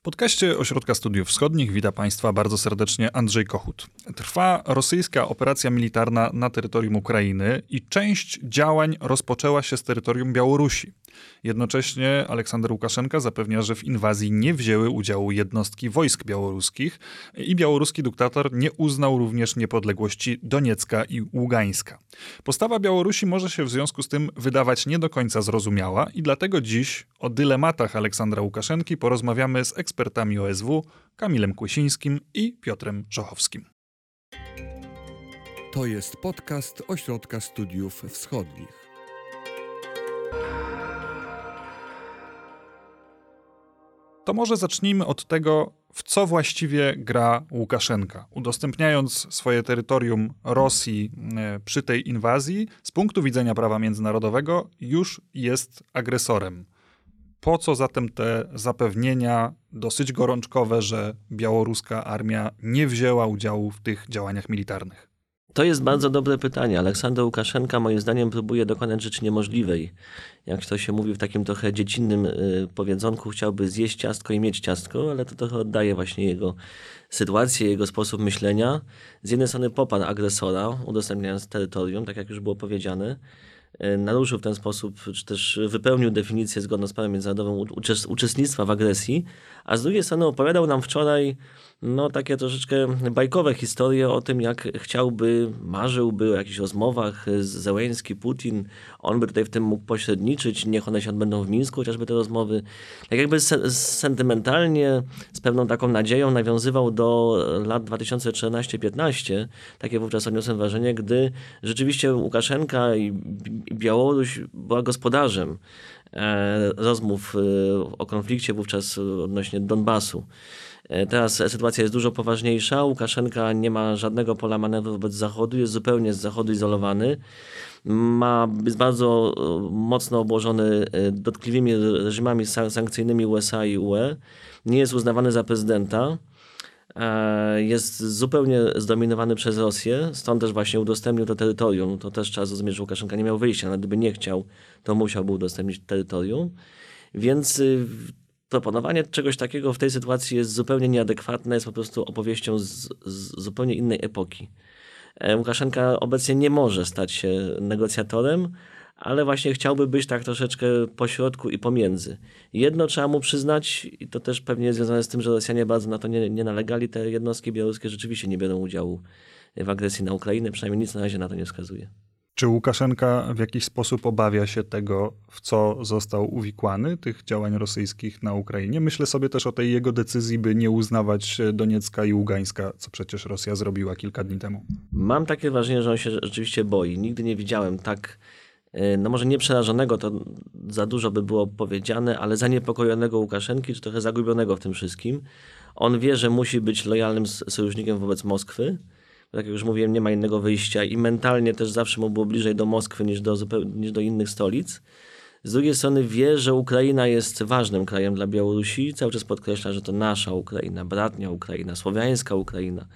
W podcaście Ośrodka Studiów Wschodnich witam Państwa bardzo serdecznie Andrzej Kochut. Trwa rosyjska operacja militarna na terytorium Ukrainy i część działań rozpoczęła się z terytorium Białorusi. Jednocześnie Aleksander Łukaszenka zapewnia, że w inwazji nie wzięły udziału jednostki wojsk białoruskich i białoruski dyktator nie uznał również niepodległości Doniecka i Ługańska. Postawa Białorusi może się w związku z tym wydawać nie do końca zrozumiała i dlatego dziś o dylematach Aleksandra Łukaszenki porozmawiamy z ekspertami OSW Kamilem Kłysińskim i Piotrem Czochowskim. To jest podcast Ośrodka Studiów Wschodnich. To może zacznijmy od tego, w co właściwie gra Łukaszenka. Udostępniając swoje terytorium Rosji e, przy tej inwazji, z punktu widzenia prawa międzynarodowego już jest agresorem. Po co zatem te zapewnienia dosyć gorączkowe, że białoruska armia nie wzięła udziału w tych działaniach militarnych? To jest bardzo dobre pytanie. Aleksander Łukaszenka moim zdaniem próbuje dokonać rzeczy niemożliwej. Jak to się mówi w takim trochę dziecinnym y, powiedzonku, chciałby zjeść ciastko i mieć ciastko, ale to trochę oddaje właśnie jego sytuację, jego sposób myślenia. Z jednej strony poparł agresora, udostępniając terytorium, tak jak już było powiedziane, y, naruszył w ten sposób, czy też wypełnił definicję zgodną z prawem międzynarodowym uczestnictwa w agresji, a z drugiej strony opowiadał nam wczoraj no takie troszeczkę bajkowe historie o tym, jak chciałby, marzyłby o jakichś rozmowach z Zełęński, Putin. On by tutaj w tym mógł pośredniczyć, niech one się odbędą w Mińsku, chociażby te rozmowy. Tak jakby se sentymentalnie, z pewną taką nadzieją nawiązywał do lat 2014-15. Takie wówczas odniosłem wrażenie, gdy rzeczywiście Łukaszenka i Białoruś była gospodarzem e, rozmów e, o konflikcie wówczas odnośnie Donbasu. E, teraz sytuacja jest dużo poważniejsza. Łukaszenka nie ma żadnego pola manewru wobec Zachodu, jest zupełnie z Zachodu izolowany. Ma, jest bardzo e, mocno obłożony e, dotkliwymi reżimami sankcyjnymi USA i UE. Nie jest uznawany za prezydenta. Jest zupełnie zdominowany przez Rosję, stąd też właśnie udostępnił to terytorium. To też trzeba zrozumieć, że Łukaszenka nie miał wyjścia, nawet gdyby nie chciał, to musiałby udostępnić terytorium. Więc y, proponowanie czegoś takiego w tej sytuacji jest zupełnie nieadekwatne, jest po prostu opowieścią z, z zupełnie innej epoki. E, Łukaszenka obecnie nie może stać się negocjatorem, ale właśnie chciałby być tak troszeczkę pośrodku i pomiędzy. Jedno trzeba mu przyznać, i to też pewnie jest związane z tym, że Rosjanie bardzo na to nie, nie nalegali, te jednostki białoruskie rzeczywiście nie biorą udziału w agresji na Ukrainę, przynajmniej nic na razie na to nie wskazuje. Czy Łukaszenka w jakiś sposób obawia się tego, w co został uwikłany, tych działań rosyjskich na Ukrainie? Myślę sobie też o tej jego decyzji, by nie uznawać Doniecka i Ługańska, co przecież Rosja zrobiła kilka dni temu. Mam takie wrażenie, że on się rzeczywiście boi. Nigdy nie widziałem tak, e, no może nie przerażonego, to za dużo by było powiedziane, ale zaniepokojonego Łukaszenki, czy trochę zagubionego w tym wszystkim. On wie, że musi być lojalnym sojusznikiem wobec Moskwy tak jak już mówiłem, nie ma innego wyjścia i mentalnie też zawsze mu było bliżej do Moskwy niż do, niż do innych stolic. Z drugiej strony wie, że Ukraina jest ważnym krajem dla Białorusi. Cały czas podkreśla, że to nasza Ukraina, bratnia Ukraina, słowiańska Ukraina.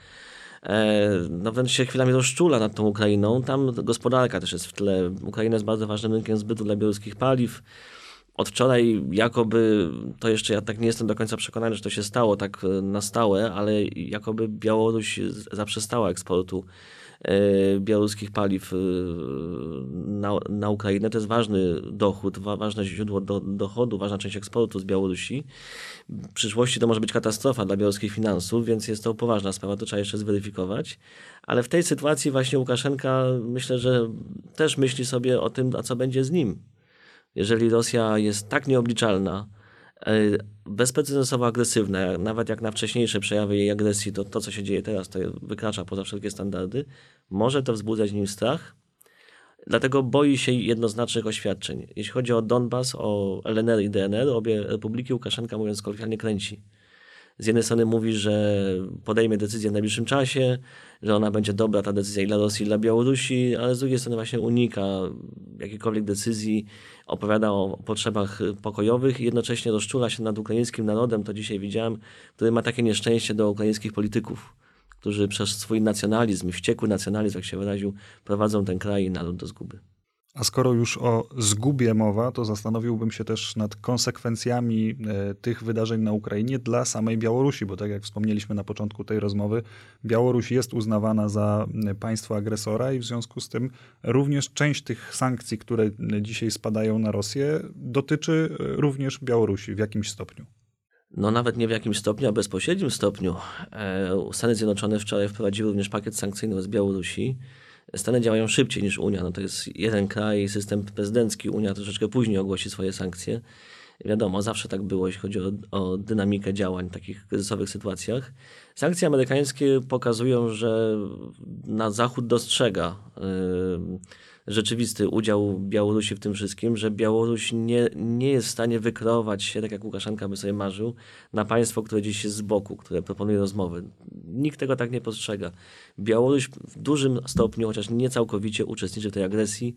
E, no się chwilami rozczula nad tą Ukrainą. Tam gospodarka też jest w tle. Ukraina jest bardzo ważnym rynkiem zbytu dla białoruskich paliw od wczoraj jakoby, to jeszcze ja tak nie jestem do końca przekonany, że to się stało tak e, na stałe, ale jakoby Białoruś zaprzestała eksportu e, białoruskich paliw e, na, na Ukrainę. To jest ważny dochód, ważne źródło do, dochodu, ważna część eksportu z Białorusi. W przyszłości to może być katastrofa dla białoruskich finansów, więc jest to poważna sprawa, to trzeba jeszcze zweryfikować. Ale w tej sytuacji właśnie Łukaszenka myślę, że też myśli sobie o tym, a co będzie z nim jeżeli Rosja jest tak nieobliczalna, e, bezprecedensowo agresywna, nawet jak na wcześniejsze przejawy jej agresji, to to, co się dzieje teraz, to wykracza poza wszelkie standardy, może to wzbudzać nim strach. Dlatego boi się jednoznacznych oświadczeń. Jeśli chodzi o Donbas, o LNR i DNR, obie republiki Łukaszenka, mówiąc kolokwialnie, kręci z jednej strony mówi, że podejmie decyzję w najbliższym czasie, że ona będzie dobra, ta decyzja i dla Rosji, i dla Białorusi, ale z drugiej strony właśnie unika jakiejkolwiek decyzji, opowiada o potrzebach pokojowych i jednocześnie rozczula się nad ukraińskim narodem, to dzisiaj widziałem, który ma takie nieszczęście do ukraińskich polityków, którzy przez swój nacjonalizm, wściekły nacjonalizm, jak się wyraził, prowadzą ten kraj i naród do zguby. A skoro już o zgubie mowa, to zastanowiłbym się też nad konsekwencjami e, tych wydarzeń na Ukrainie dla samej Białorusi, bo tak jak wspomnieliśmy na początku tej rozmowy, Białoruś jest uznawana za e, państwo agresora i w związku z tym również część tych sankcji, które dzisiaj spadają na Rosję, dotyczy e, również Białorusi w jakimś stopniu. No nawet nie w jakimś stopniu, a bezpośrednim stopniu. Stany Zjednoczone wczoraj wprowadziły również pakiet sankcyjny z Białorusi. Stany działają szybciej niż Unia. No to jest jeden kraj, system prezydencki. Unia troszeczkę później ogłosi swoje sankcje. Wiadomo, zawsze tak było, jeśli chodzi o, o dynamikę działań w takich kryzysowych sytuacjach. Sankcje amerykańskie pokazują, że na Zachód dostrzega. Yy, rzeczywisty udział Białorusi w tym wszystkim, że Białoruś nie, nie jest w stanie wykreować się, tak jak Łukaszenka by sobie marzył, na państwo, które gdzieś jest z boku, które proponuje rozmowy. Nikt tego tak nie postrzega. Białoruś w dużym stopniu, chociaż nie całkowicie, uczestniczy w tej agresji.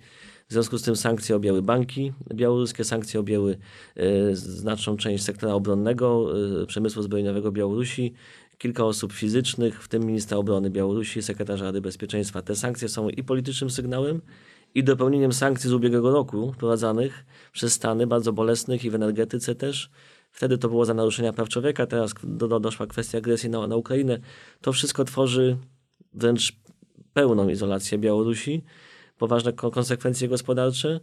W związku z tym sankcje objęły banki białoruskie, sankcje objęły y, znaczną część sektora obronnego, y, przemysłu zbrojeniowego Białorusi, kilka osób fizycznych, w tym ministra obrony Białorusi, sekretarza Rady Bezpieczeństwa. Te sankcje są i politycznym sygnałem, i dopełnieniem sankcji z ubiegłego roku wprowadzanych przez Stany, bardzo bolesnych i w energetyce też. Wtedy to było za naruszenia praw człowieka, teraz do, do, doszła kwestia agresji na, na Ukrainę. To wszystko tworzy wręcz pełną izolację Białorusi, poważne konsekwencje gospodarcze.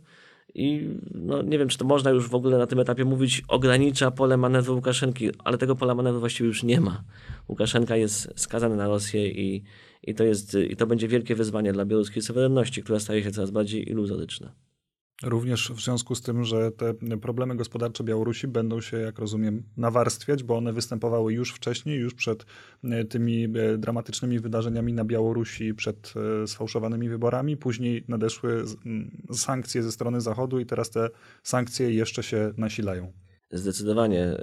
I no, nie wiem, czy to można już w ogóle na tym etapie mówić, ogranicza pole manewru Łukaszenki, ale tego pola manewru właściwie już nie ma. Łukaszenka jest skazany na Rosję i, i, to, jest, i to będzie wielkie wyzwanie dla białoruskiej suwerenności, która staje się coraz bardziej iluzoryczna. Również w związku z tym, że te problemy gospodarcze Białorusi będą się, jak rozumiem, nawarstwiać, bo one występowały już wcześniej, już przed e, tymi e, dramatycznymi wydarzeniami na Białorusi, przed e, sfałszowanymi wyborami. Później nadeszły sankcje ze strony Zachodu i teraz te sankcje jeszcze się nasilają. Zdecydowanie. E,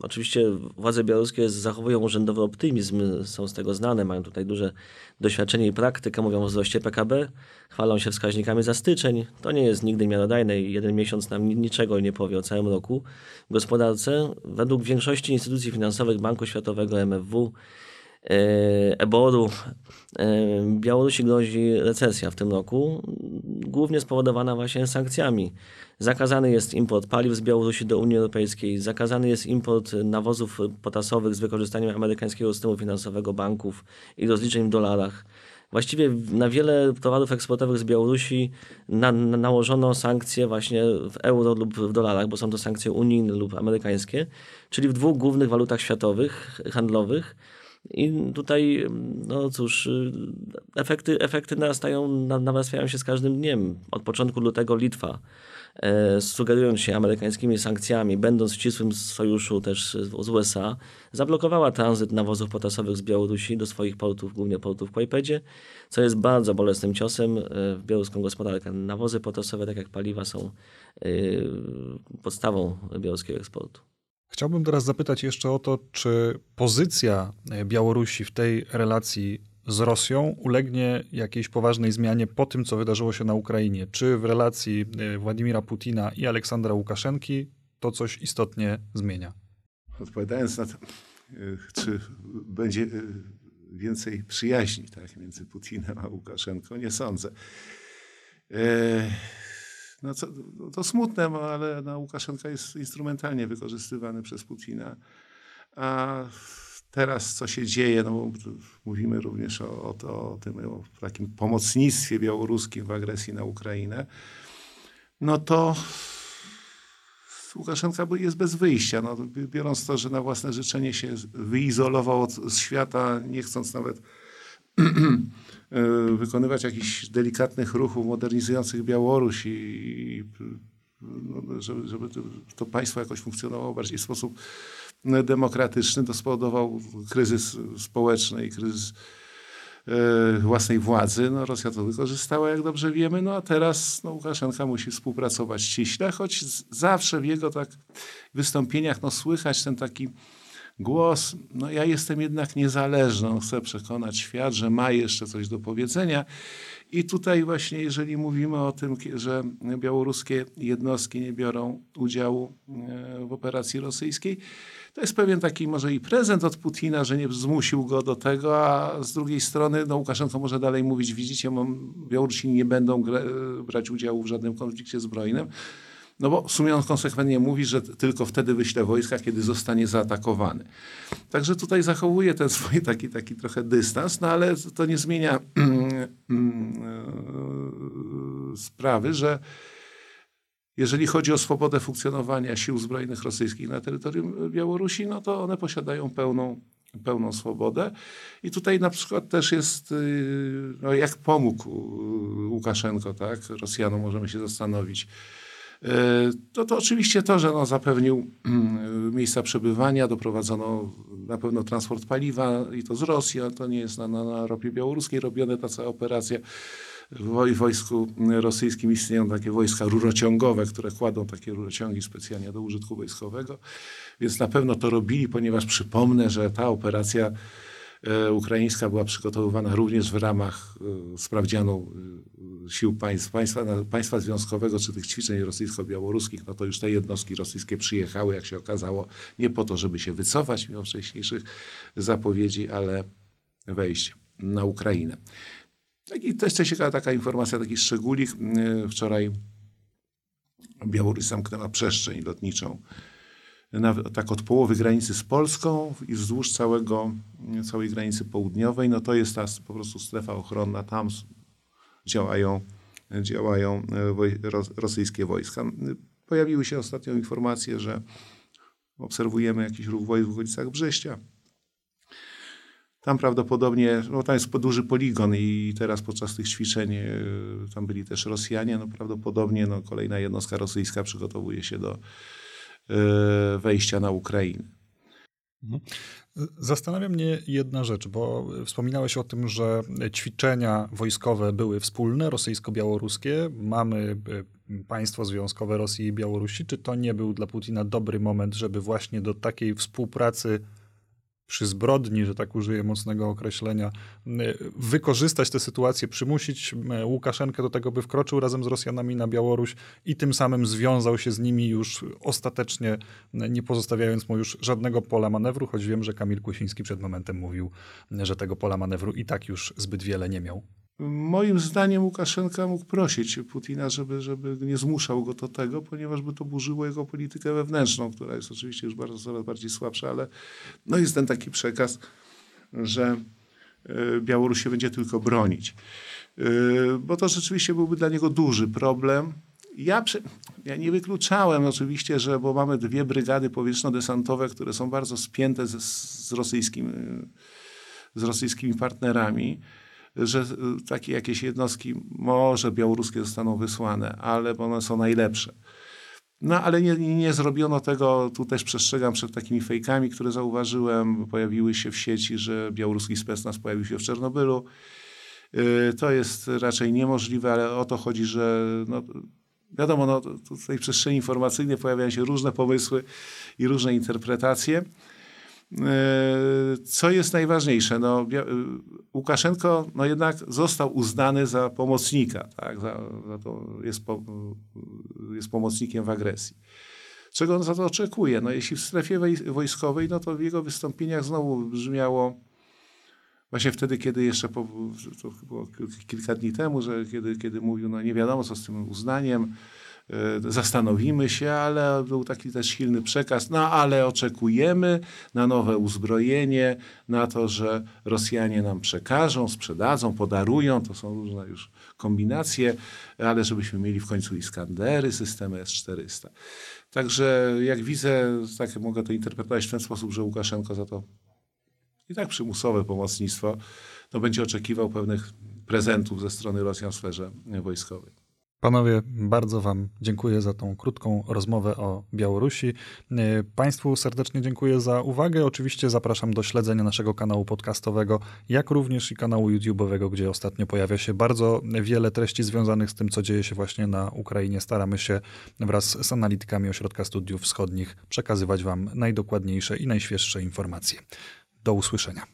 oczywiście władze białoruskie zachowują urzędowy optymizm, są z tego znane, mają tutaj duże doświadczenie i praktykę, mówią o wzroście PKB, chwalą się wskaźnikami za styczeń. To nie jest nigdy miarodajne i jeden miesiąc nam niczego nie powie o całym roku w gospodarce. Według większości instytucji finansowych Banku Światowego, MFW, eboru. E, Białorusi grozi recesja w tym roku, głównie spowodowana właśnie sankcjami. Zakazany jest import paliw z Białorusi do Unii Europejskiej, zakazany jest import nawozów potasowych z wykorzystaniem amerykańskiego systemu finansowego banków i rozliczeń w dolarach. Właściwie na wiele towarów eksportowych z Białorusi na, na, nałożono sankcje właśnie w euro lub w dolarach, bo są to sankcje unijne lub amerykańskie, czyli w dwóch głównych walutach światowych, handlowych. I tutaj, no cóż, efekty, efekty narastają, nawarstwiają się z każdym dniem. Od początku lutego Litwa, e, sugerując się amerykańskimi sankcjami, będąc w ścisłym sojuszu też z, z USA, zablokowała tranzyt nawozów potasowych z Białorusi do swoich portów, głównie portów w Kłajpedzie, co jest bardzo bolesnym ciosem e, w białoruską gospodarkę. Nawozy potasowe, tak jak paliwa, są e, podstawą białoruskiego eksportu. Chciałbym teraz zapytać jeszcze o to, czy pozycja e, Białorusi w tej relacji z Rosją ulegnie jakiejś poważnej zmianie po tym, co wydarzyło się na Ukrainie? Czy w relacji e, Władimira Putina i Aleksandra Łukaszenki to coś istotnie zmienia? Odpowiadając na to, e, czy będzie więcej przyjaźni tak, między Putinem a Łukaszenką, nie sądzę. No to smutne, ale no, Łukaszenka jest instrumentalnie wykorzystywany przez Putina. A teraz co się dzieje, no mówimy również o, o, o tym o takim pomocnictwie białoruskim w agresji na Ukrainę, no to Łukaszenka jest bez wyjścia. No, biorąc to, że na własne życzenie się wyizolował od świata, nie chcąc nawet wykonywać jakichś delikatnych ruchów modernizujących Białoruś i, no, żeby, żeby to państwo jakoś funkcjonowało bardziej w sposób demokratyczny, to spowodował kryzys społeczny i kryzys e, własnej władzy. No, Rosja to wykorzystała, jak dobrze wiemy, no a teraz no, Łukaszenka musi współpracować ściśle, choć zawsze w jego tak wystąpieniach no, słychać ten taki głos, no ja jestem jednak niezależną, chcę przekonać świat, że ma jeszcze coś do powiedzenia. I tutaj właśnie, jeżeli mówimy o tym, że białoruskie jednostki nie biorą udziału e, w operacji rosyjskiej, To jest pewien taki może i prezent od Putina, że nie zmusił go do tego, a z drugiej strony no, Łukaszenko może dalej mówić, widzicie, Białorusini nie będą brać udziału w żadnym konflikcie zbrojnym. No bo w sumie on konsekwentnie mówi, że tylko wtedy wyśle wojska, kiedy zostanie zaatakowany. Także tutaj zachowuje ten swój taki, taki trochę dystans, no ale to nie zmienia sprawy, że jeżeli chodzi o swobodę funkcjonowania sił zbrojnych rosyjskich na terytorium Białorusi, no to one posiadają pełną, pełną swobodę. I tutaj na przykład też jest, y, no jak pomógł Łukaszenko, tak? Rosjanom możemy się zastanowić. Y, to, to oczywiście to, że no, zapewnił mm, miejsca przebywania, doprowadzono na pewno transport paliwa i to z Rosji, ale to nie jest na, na, na ropie białoruskiej robione ta cała operacja. W wojsku rosyjskim istnieją takie wojska rurociągowe, które kładą takie rurociągi specjalnie do użytku wojskowego, więc na pewno to robili, ponieważ przypomnę, że ta operacja e, ukraińska była przygotowywana również w ramach e, sprawdzianu e, sił państw, państwa, państwa związkowego czy tych ćwiczeń rosyjsko-białoruskich, no to już te jednostki rosyjskie przyjechały, jak się okazało, nie po to, żeby się wycofać mimo wcześniejszych zapowiedzi, ale wejść na Ukrainę. Taki, też ciekawa taka informacja, taki szczególik. Y, wczoraj Białoruś zamknęła przestrzeń lotniczą nawet tak od połowy granicy z Polską i wzdłuż całego, całej granicy południowej. No to jest ta po prostu strefa ochronna. Tam działają, działają y, rosyjskie wojska. Pojawiły się ostatnio informacje, że obserwujemy jakiś ruch wojsk w okolicach Brześcia. Tam prawdopodobnie, no tam jest duży poligon i teraz podczas tych ćwiczeń e, tam byli też Rosjanie, no prawdopodobnie no, kolejna jednostka rosyjska przygotowuje się do e, wejścia na Ukrainę. Mhm. Zastanawia mnie jedna rzecz, bo wspominałeś o tym, że ćwiczenia wojskowe były wspólne, rosyjsko-białoruskie. Mamy e, państwo związkowe Rosji i Białorusi. Czy to nie był dla Putina dobry moment, żeby właśnie do takiej współpracy przy zbrodni, że tak użyję mocnego określenia, wykorzystać tę sytuację, przymusić Łukaszenkę do tego, by wkroczył razem z Rosjanami na Białoruś i tym samym związał się z nimi już ostatecznie, nie pozostawiając mu już żadnego pola manewru, choć wiem, że Kamil Kusiński przed momentem mówił, że tego pola manewru i tak już zbyt wiele nie miał. Moim zdaniem Łukaszenka mógł prosić Putina, żeby, żeby nie zmuszał go do tego, ponieważ by to burzyło jego politykę wewnętrzną, która jest oczywiście już bardzo, coraz bardziej słabsza, ale no jest ten taki przekaz, że e, Białoruś się będzie tylko bronić. E, bo to rzeczywiście byłby dla niego duży problem. Ja, ja nie wykluczałem oczywiście, że bo mamy dwie brygady powietrzno-desantowe, które są bardzo spięte z, rosyjskim, z rosyjskimi partnerami że takie jakieś jednostki może białoruskie zostaną wysłane, ale one są najlepsze. No ale nie, nie zrobiono tego, tu też przestrzegam przed takimi fejkami, które zauważyłem, pojawiły się w sieci, że białoruski specnaz pojawił się w Czernobylu. Y, to jest raczej niemożliwe, ale o to chodzi, że no, wiadomo, no, w przestrzeni informacyjnej pojawiają się różne pomysły i różne interpretacje. E, co jest najważniejsze? No, e, Łukaszenko no jednak został uznany za pomocnika, tak? za, za to jest, po, jest pomocnikiem w agresji. Czego on za to oczekuje? No, jeśli w strefie wojskowej, no to w jego wystąpieniach znowu brzmiało właśnie wtedy, kiedy jeszcze po, kilka dni temu, że kiedy, kiedy mówił, no nie wiadomo co z tym uznaniem, zastanowimy się, ale był taki też silny przekaz, no ale oczekujemy na nowe uzbrojenie, na to, że Rosjanie nam przekażą, sprzedadzą, podarują, to są różne już kombinacje, ale żebyśmy mieli w końcu Iskandery, systemy S-400. Także jak widzę, tak mogę to interpretować w ten sposób, że Łukaszenko za to i tak przymusowe pomocnictwo, no będzie oczekiwał pewnych prezentów ze strony Rosjan w sferze wojskowej. Panowie, bardzo Wam dziękuję za tą krótką rozmowę o Białorusi. E, państwu serdecznie dziękuję za uwagę. Oczywiście zapraszam do śledzenia naszego kanału podcastowego, jak również i kanału YouTube'owego, gdzie ostatnio pojawia się bardzo wiele treści związanych z tym, co dzieje się właśnie na Ukrainie. Staramy się wraz z analitykami Ośrodka Studiów Wschodnich przekazywać Wam najdokładniejsze i najświeższe informacje. Do usłyszenia.